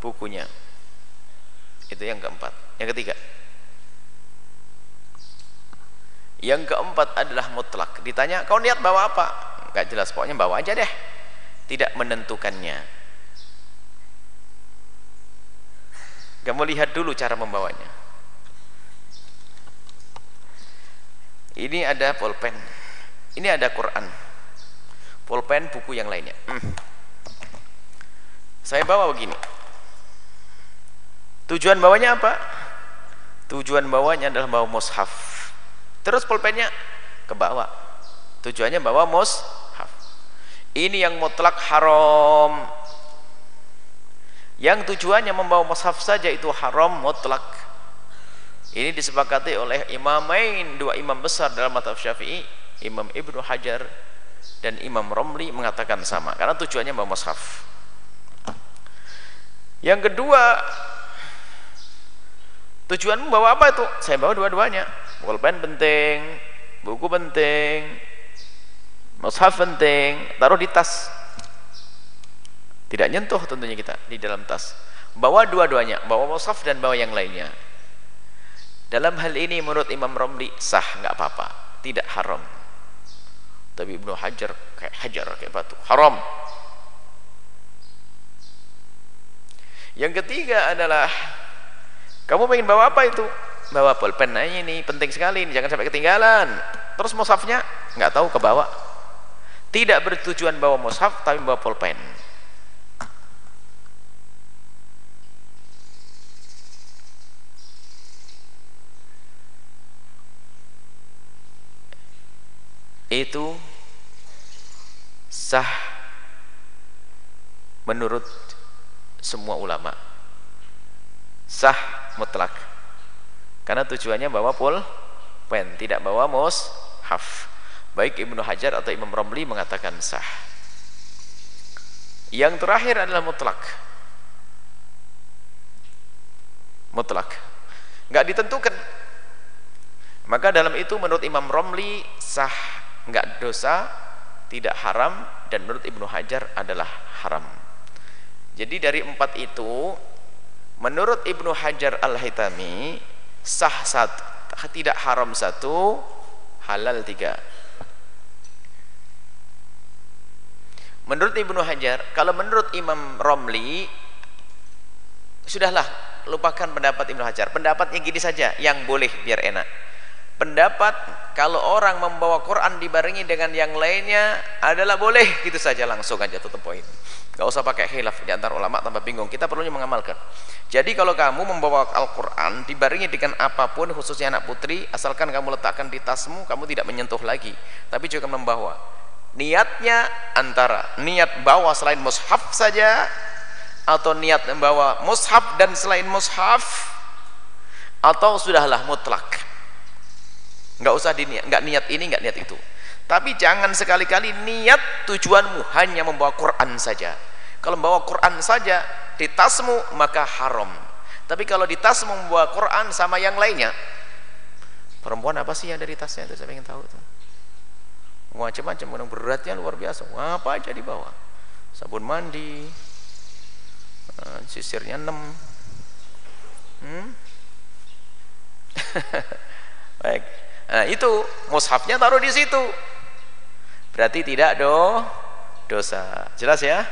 bukunya. Itu yang keempat. Yang ketiga. Yang keempat adalah mutlak. Ditanya, kau niat bawa apa? Enggak jelas, pokoknya bawa aja deh. Tidak menentukannya. kamu lihat dulu cara membawanya ini ada pulpen ini ada Quran pulpen buku yang lainnya hmm. saya bawa begini tujuan bawanya apa tujuan bawanya adalah bawa mushaf terus pulpennya ke bawah. Tujuannya bawa mushaf. Ini yang mutlak haram. Yang tujuannya membawa mushaf saja itu haram mutlak. Ini disepakati oleh imamain dua imam besar dalam mata syafi'i Imam Ibnu Hajar dan Imam Romli mengatakan sama karena tujuannya membawa mushaf. Yang kedua tujuan membawa apa itu? saya bawa dua-duanya pulpen penting buku penting mushaf penting taruh di tas. Tidak nyentuh tentunya kita di dalam tas. Bawa dua-duanya bawa mushaf dan bawa yang lainnya. Dalam hal ini menurut Imam Romli sah nggak apa-apa. Tidak haram. Tapi Ibnu Hajar kayak hajar kayak batu. Haram. Yang ketiga adalah kamu pengen bawa apa itu bawa pulpen aja ini penting sekali ini jangan sampai ketinggalan. Terus mushafnya? Nggak tahu ke bawah tidak bertujuan bawa mushaf tapi bawa pulpen itu sah menurut semua ulama. Sah mutlak karena tujuannya bawa pul pen tidak bawa haf. Baik Ibnu Hajar atau Imam Romli mengatakan sah. Yang terakhir adalah mutlak. Mutlak. Nggak ditentukan. Maka dalam itu menurut Imam Romli sah nggak dosa tidak haram dan menurut Ibnu Hajar adalah haram. Jadi dari empat itu menurut Ibnu Hajar Al-Hitami sah satu tidak haram satu halal tiga. Menurut Ibnu Hajar kalau menurut Imam Romli sudahlah lupakan pendapat Ibnu Hajar. Pendapatnya gini saja yang boleh biar enak. Pendapat kalau orang membawa Quran dibarengi dengan yang lainnya adalah boleh. Gitu saja langsung aja tutup poin gak usah pakai khilaf di antara ulama tambah bingung. Kita perlunya mengamalkan. Jadi kalau kamu membawa Al-Quran dibarengi dengan apa pun khususnya anak putri asalkan kamu letakkan di tasmu kamu tidak menyentuh lagi. Tapi juga membawa. Niatnya antara niat bawa selain mushaf saja atau niat membawa mushaf dan selain mushaf atau sudahlah mutlak. Nggak usah diniat nggak niat ini nggak niat itu. Tapi jangan sekali-kali niat tujuanmu hanya membawa Quran saja kalau membawa Quran saja di tasmu maka haram tapi kalau di tasmu membawa Quran sama yang lainnya perempuan apa sih yang dari tasnya itu saya ingin tahu tuh macam-macam yang beratnya luar biasa apa aja dibawa sabun mandi eh, sisirnya 6 hmm? <laughs> baik Nah, itu mushafnya taruh di situ. Berarti tidak do dosa. Jelas ya?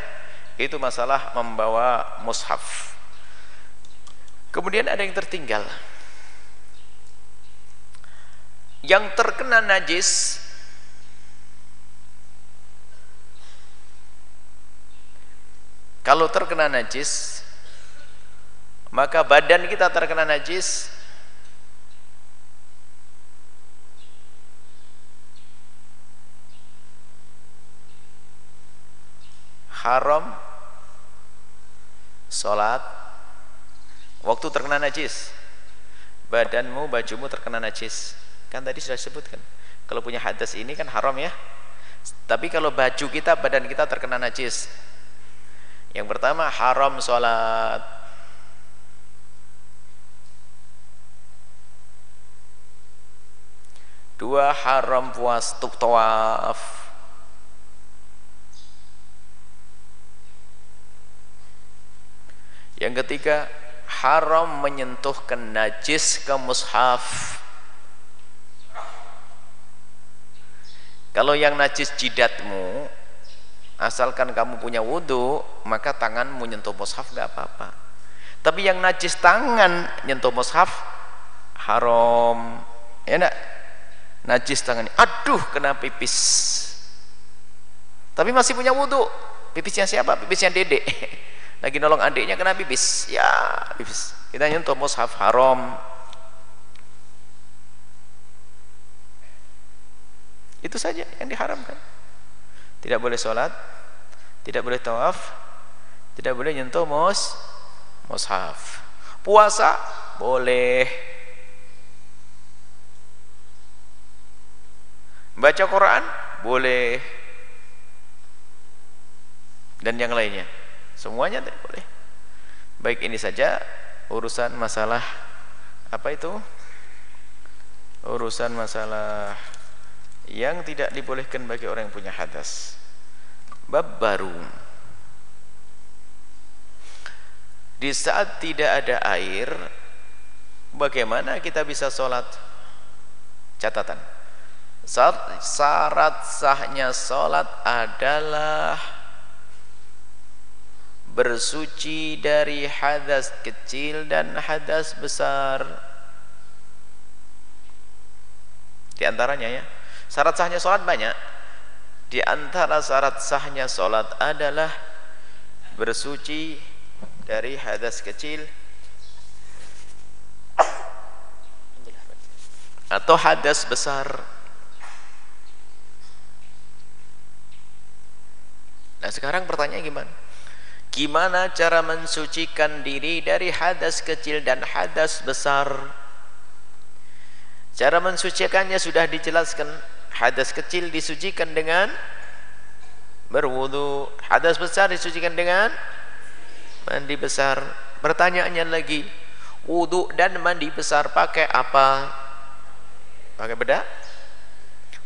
Itu masalah membawa mushaf. Kemudian ada yang tertinggal. Yang terkena najis Kalau terkena najis maka badan kita terkena najis haram sholat. Waktu terkena najis. Badanmu bajumu terkena najis. Kan tadi sudah sebutkan kalau punya hadas ini kan haram ya. Tapi kalau baju kita badan kita terkena najis. Yang pertama haram sholat. Dua haram puas tuk tawaf yang ketiga haram menyentuhkan najis ke mushaf. Kalau yang najis jidatmu asalkan kamu punya wudhu maka tanganmu menyentuh mushaf gak apa-apa. Tapi yang najis tangan nyentuh mushaf haram. Ya enggak? Najis tangannya aduh kena pipis. Tapi masih punya wudhu pipisnya siapa? Pipisnya dedek <laughs> lagi nolong adiknya kena pipis ya pipis kita nyentuh mushaf haram. Itu saja yang diharamkan. Tidak boleh sholat tidak boleh tawaf tidak boleh nyentuh mus mushaf. Puasa boleh. Baca Quran boleh. Dan yang lainnya semuanya tidak boleh. Baik ini saja urusan masalah apa itu? Urusan masalah yang tidak dibolehkan bagi orang yang punya hadas. Bab baru. Di saat tidak ada air bagaimana kita bisa sholat? Catatan. Syarat sahnya sholat adalah bersuci dari hadas kecil dan hadas besar. Di antaranya ya syarat sahnya sholat banyak. Di antara syarat sahnya sholat adalah bersuci dari hadas kecil atau hadas besar. Nah sekarang pertanyaan gimana gimana cara mensucikan diri dari hadas kecil dan hadas besar? Cara mensucikannya sudah dijelaskan. Hadas kecil disucikan dengan berwudu. Hadas besar disucikan dengan mandi besar. Pertanyaannya lagi wudu dan mandi besar pakai apa? Pakai bedak?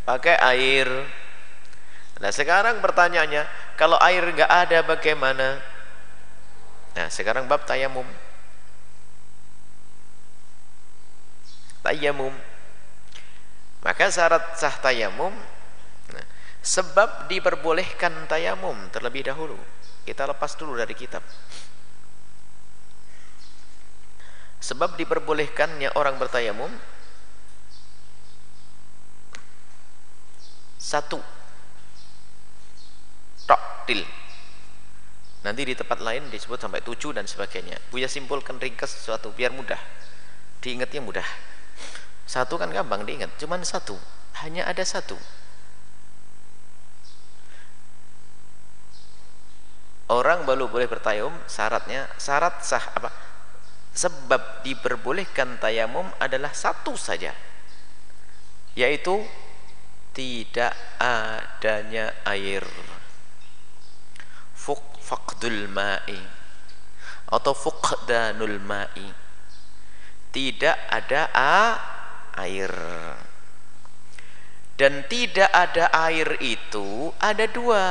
Pakai air. Nah sekarang pertanyaannya kalau air enggak ada bagaimana nah sekarang bab tayamum. Tayamum. Maka syarat sah tayamum nah, sebab diperbolehkan tayamum terlebih dahulu. Kita lepas dulu dari kitab. Sebab diperbolehkannya orang bertayamum satu. Toktil nanti di tempat lain disebut sampai tujuh dan sebagainya. Buya simpulkan ringkas sesuatu biar mudah. Diingatnya mudah. Satu kan gampang diingat cuman satu. Hanya ada satu. Orang baru boleh bertayamum syaratnya syarat sah apa? Sebab diperbolehkan tayamum adalah satu saja. Yaitu tidak adanya air faqdul ma'i atau fuqdanul ma'i. Tidak ada a air. Dan tidak ada air itu ada dua.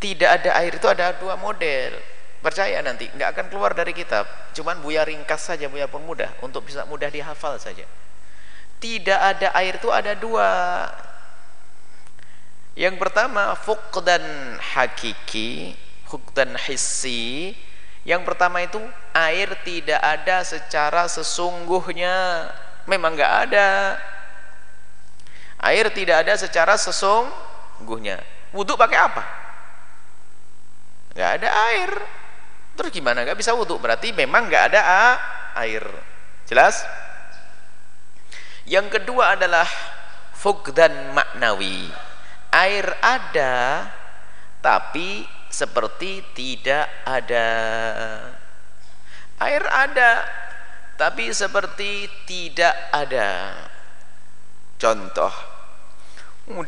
Tidak ada air itu ada dua model. Percaya nanti nggak akan keluar dari kitab. Cuman Buya ringkas saja Buya pun mudah. Untuk bisa mudah dihafal saja. Tidak ada air itu ada dua yang pertama fuqdan hakiki fuqdan hissi. Yang pertama itu air tidak ada secara sesungguhnya. Memang nggak ada. Air tidak ada secara sesungguhnya. Wudhu pakai apa? Nggak ada air. Terus gimana? Nggak bisa wudhu. Berarti memang nggak ada air. Jelas? Yang kedua adalah fugdan maknawi air ada tapi seperti tidak ada. Air ada tapi seperti tidak ada. Contoh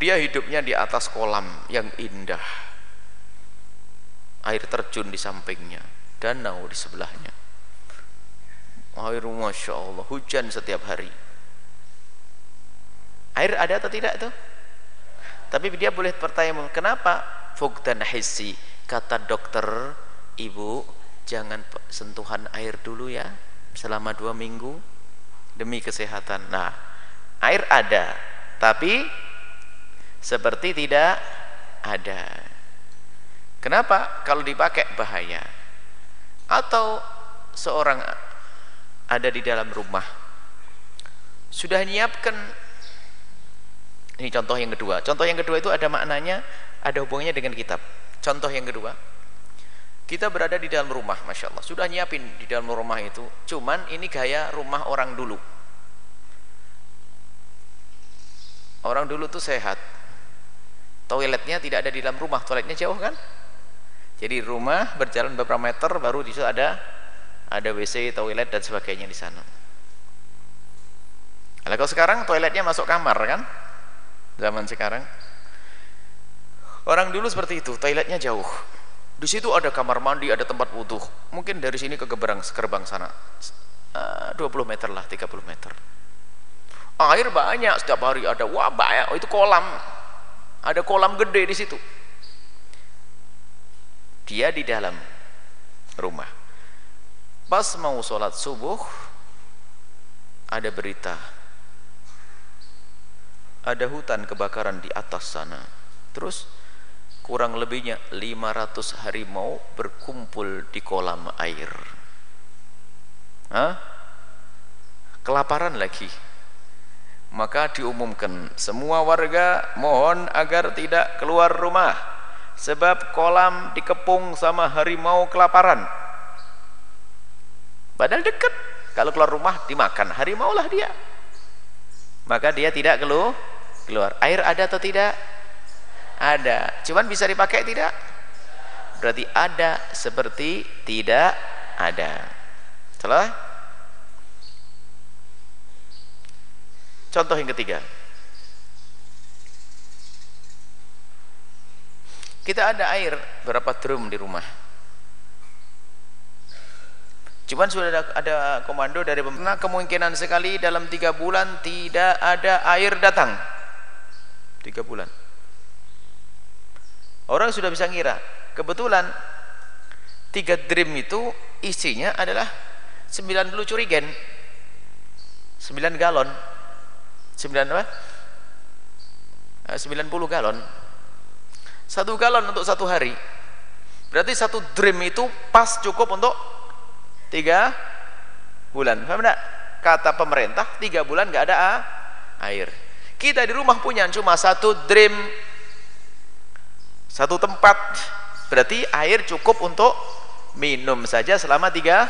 dia hidupnya di atas kolam yang indah. Air terjun di sampingnya danau di sebelahnya. Air Masya Allah hujan setiap hari. Air ada atau tidak tuh tapi dia boleh bertanya kenapa? Fugdan hissi. Kata dokter ibu jangan sentuhan air dulu ya selama dua minggu demi kesehatan. Nah air ada tapi seperti tidak ada. Kenapa? Kalau dipakai bahaya. Atau seorang ada di dalam rumah sudah menyiapkan ini contoh yang kedua. Contoh yang kedua itu ada maknanya ada hubungannya dengan kitab. Contoh yang kedua kita berada di dalam rumah Masya Allah. Sudah nyiapin di dalam rumah itu cuman ini gaya rumah orang dulu. Orang dulu tuh sehat. Toiletnya tidak ada di dalam rumah. Toiletnya jauh kan? Jadi rumah berjalan beberapa meter baru di situ ada ada WC toilet dan sebagainya di sana. Kalau sekarang toiletnya masuk kamar kan zaman sekarang. Orang dulu seperti itu toiletnya jauh. Di situ ada kamar mandi ada tempat wudhu. Mungkin dari sini ke gerbang gerbang sana. 20 eh, meter lah 30 meter. Air banyak setiap hari ada. Wah banyak. Oh, itu kolam. Ada kolam gede di situ. Dia di dalam rumah. Pas mau sholat subuh ada berita ada hutan kebakaran di atas sana. Terus kurang lebihnya 500 harimau berkumpul di kolam air. Hah? kelaparan lagi. Maka diumumkan semua warga mohon agar tidak keluar rumah sebab kolam dikepung sama harimau kelaparan. Padahal dekat. Kalau keluar rumah dimakan harimau lah dia. Maka dia tidak keluar keluar. Air ada atau tidak? Ada. Cuman bisa dipakai tidak? Berarti ada seperti tidak ada. Salah? Contoh yang ketiga. Kita ada air berapa drum di rumah? Cuman sudah ada, ada komando dari pemerintah kemungkinan sekali dalam tiga bulan tidak ada air datang tiga bulan. Orang sudah bisa ngira. Kebetulan tiga dream itu isinya adalah 90 curigen. 9 galon. 9 apa? 90 eh, galon. Satu galon untuk satu hari. Berarti satu dream itu pas cukup untuk tiga bulan. Paham enggak? kata pemerintah tiga bulan nggak ada ah, air kita di rumah punya cuma satu dream satu tempat. Berarti air cukup untuk minum saja selama tiga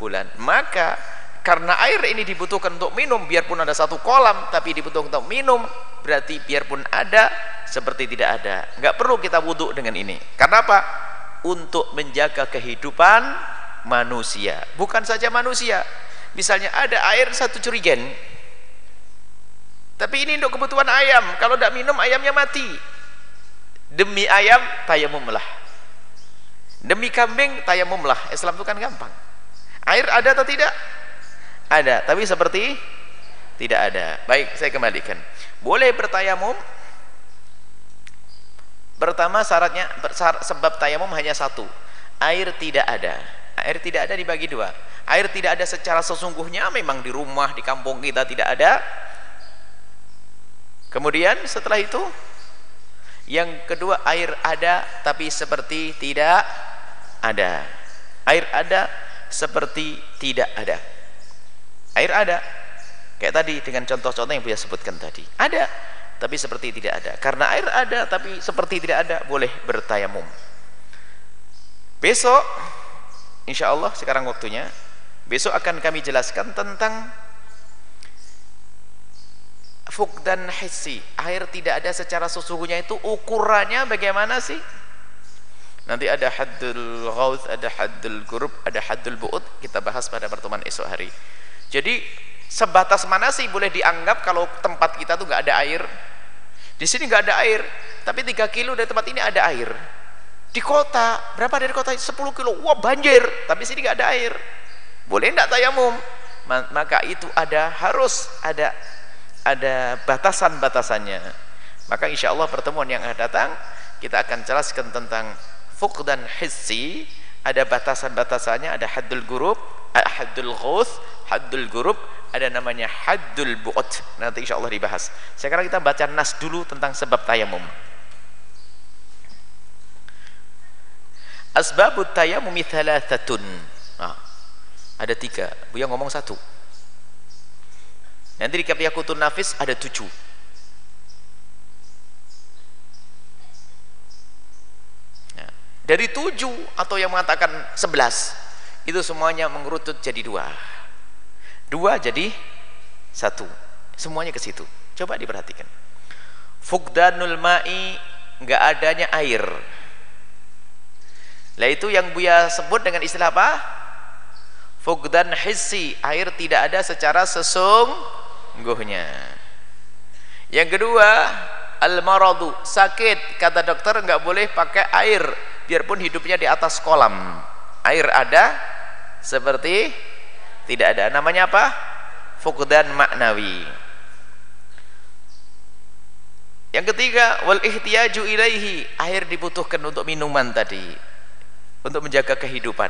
bulan. Maka karena air ini dibutuhkan untuk minum biarpun ada satu kolam tapi dibutuhkan untuk minum berarti biarpun ada seperti tidak ada. Nggak perlu kita wudhu dengan ini. Karena apa? untuk menjaga kehidupan manusia. Bukan saja manusia. Misalnya ada air satu curigen tapi ini untuk kebutuhan ayam. Kalau tidak minum ayamnya mati. Demi ayam tayamumlah. Demi kambing tayamumlah. Islam itu kan gampang. Air ada atau tidak? Ada. Tapi seperti tidak ada. Baik saya kembalikan. Boleh bertayamum. Pertama syaratnya sebab tayamum hanya satu. Air tidak ada. Air tidak ada dibagi dua. Air tidak ada secara sesungguhnya memang di rumah di kampung kita tidak ada kemudian setelah itu yang kedua air ada tapi seperti tidak ada. Air ada seperti tidak ada. Air ada. Kayak tadi dengan contoh-contoh yang bisa sebutkan tadi. Ada tapi seperti tidak ada. Karena air ada tapi seperti tidak ada boleh bertayamum. Besok insya Allah sekarang waktunya besok akan kami jelaskan tentang fuk dan hissi. Air tidak ada secara sesungguhnya itu ukurannya bagaimana sih? Nanti ada haddul ghawth ada haddul gurub ada haddul bu'ud. Kita bahas pada pertemuan esok hari. Jadi sebatas mana sih boleh dianggap kalau tempat kita tuh nggak ada air? Di sini nggak ada air tapi 3 kilo dari tempat ini ada air. Di kota berapa dari kota? 10 kilo. Wah banjir. Tapi sini nggak ada air. Boleh enggak tayamum? Maka itu ada harus ada ada batasan-batasannya. Maka insya Allah pertemuan yang akan datang kita akan jelaskan tentang fuk dan hissi. Ada batasan-batasannya ada haddul gurub haddul ghuth haddul gurub ada namanya haddul bu'ud nanti insya Allah dibahas. Sekarang kita baca nas dulu tentang sebab tayamum. Asbabut tayammumi thalathatun. Nah, ada tiga. Buya ngomong satu nanti di Kafiyakutun Nafis ada tujuh. Nah, dari tujuh atau yang mengatakan sebelas itu semuanya mengerutut jadi dua. Dua jadi satu. Semuanya ke situ. Coba diperhatikan. Fukdanul ma'i nggak adanya air. Lah itu yang Buya sebut dengan istilah apa? Fukdan hissi air tidak ada secara sesungguhnya yang kedua al maradu sakit. Kata dokter nggak boleh pakai air. Biarpun hidupnya di atas kolam. Air ada seperti tidak ada. Namanya apa? Fukdan maknawi yang ketiga wal ihtiyaju ilaihi. Air dibutuhkan untuk minuman tadi. Untuk menjaga kehidupan.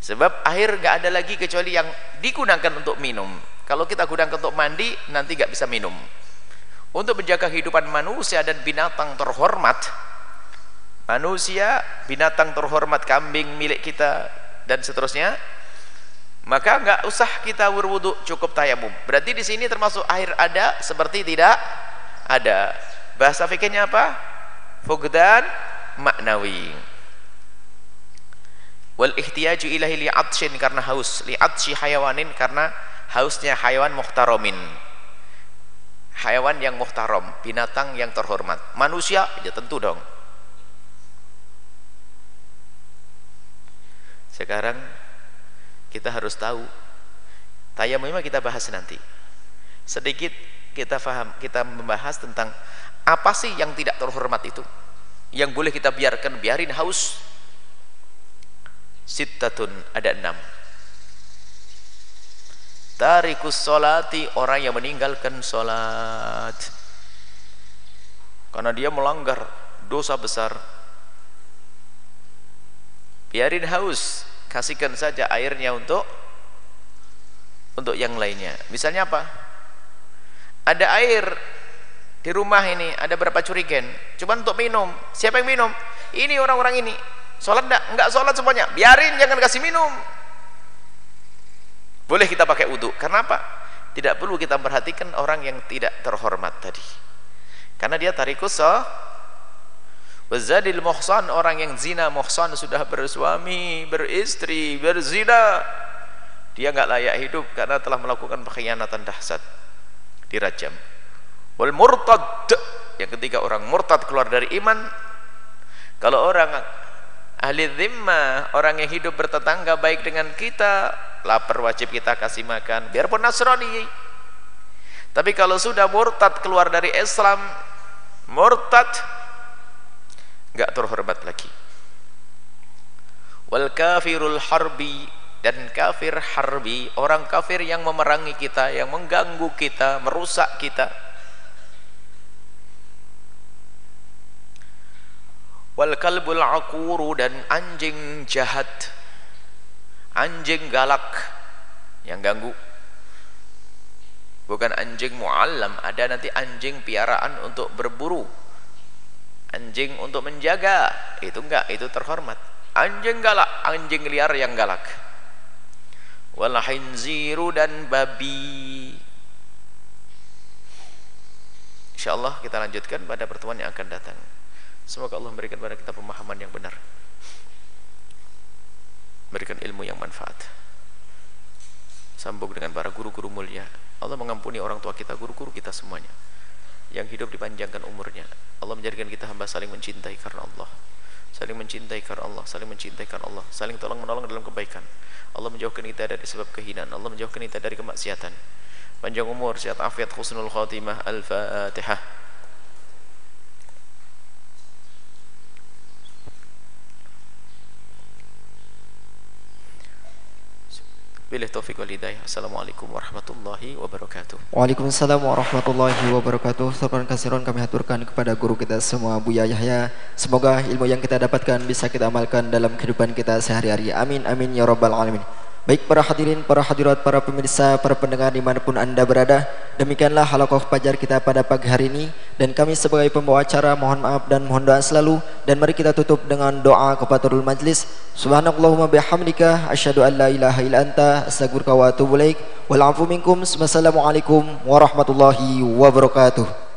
Sebab air gak ada lagi kecuali yang digunakan untuk minum kalau kita gunakan untuk mandi nanti gak bisa minum. Untuk menjaga kehidupan manusia dan binatang terhormat manusia binatang terhormat kambing milik kita dan seterusnya maka nggak usah kita berwudu cukup tayamum. Berarti di sini termasuk air ada seperti tidak ada. Bahasa fikihnya apa? Fugdan maknawi. Wal ihtiyaju ilahi li'atshin karena haus. Li'atshi hayawanin karena hausnya hayawan muhtaromin hayawan yang muhtarom binatang yang terhormat. Manusia ya tentu dong. Sekarang kita harus tahu tayamum kita bahas nanti. Sedikit kita faham kita membahas tentang apa sih yang tidak terhormat itu. Yang boleh kita biarkan biarin haus. Sittatun ada enam tarikus solati orang yang meninggalkan solat karena dia melanggar dosa besar. Biarin haus kasihkan saja airnya untuk untuk yang lainnya. Misalnya apa? Ada air di rumah ini ada berapa curigen? Cuma untuk minum. Siapa yang minum? Ini orang-orang ini. Sholat enggak? enggak sholat semuanya. Biarin jangan kasih minum boleh kita pakai wudhu karena apa? tidak perlu kita perhatikan orang yang tidak terhormat tadi. Karena dia tarikus so wazadil muhsan orang yang zina. Muhsan sudah bersuami beristri berzina. Dia enggak layak hidup karena telah melakukan pengkhianatan dahsyat dirajam wal murtad yang ketiga orang murtad keluar dari iman. Kalau orang ahli zimma orang yang hidup bertetangga baik dengan kita lapar wajib kita kasih makan. Biarpun Nasrani. Tapi kalau sudah murtad keluar dari Islam murtad enggak terhormat lagi. Wal kafirul harbi dan kafir harbi orang kafir yang memerangi kita yang mengganggu kita merusak kita. Wal kalbul akuru dan anjing jahat anjing galak yang ganggu. Bukan anjing muallam ada nanti anjing piaraan untuk berburu. Anjing untuk menjaga itu enggak itu terhormat. Anjing galak anjing liar yang galak. Wal hinziru dan babi. Insyaallah kita lanjutkan pada pertemuan yang akan datang. Semoga Allah memberikan kepada kita pemahaman yang benar berikan ilmu yang manfaat. Sambung dengan para guru-guru mulia. Allah mengampuni orang tua kita guru-guru kita semuanya yang hidup dipanjangkan umurnya. Allah menjadikan kita hamba saling mencintai karena Allah. Saling mencintai karena Allah saling mencintai karena Allah. Saling tolong menolong dalam kebaikan. Allah menjauhkan kita dari sebab kehinaan. Allah menjauhkan kita dari kemaksiatan. Panjang umur sehat afiat khusnul khatimah al-fatihah Bilih taufik wal hidayah. Assalamualaikum warahmatullahi wabarakatuh. Waalaikumsalam warahmatullahi wabarakatuh. Syukran kasiron kami haturkan kepada guru kita semua Buya Yahya. Semoga ilmu yang kita dapatkan bisa kita amalkan dalam kehidupan kita sehari-hari. Amin amin ya rabbal alamin. Baik para hadirin, para hadirat, para pemirsa, para pendengar di mana pun anda berada Demikianlah halakoh pajar kita pada pagi hari ini. Dan kami sebagai pembawa acara mohon maaf dan mohon doa selalu. Dan mari kita tutup dengan doa kepada kepaturul majlis. Subhanallahumma bihamdika Asyadu an la ilaha ila anta Astagfirullah wa atubu laik Walafu minkum warahmatullahi wabarakatuh.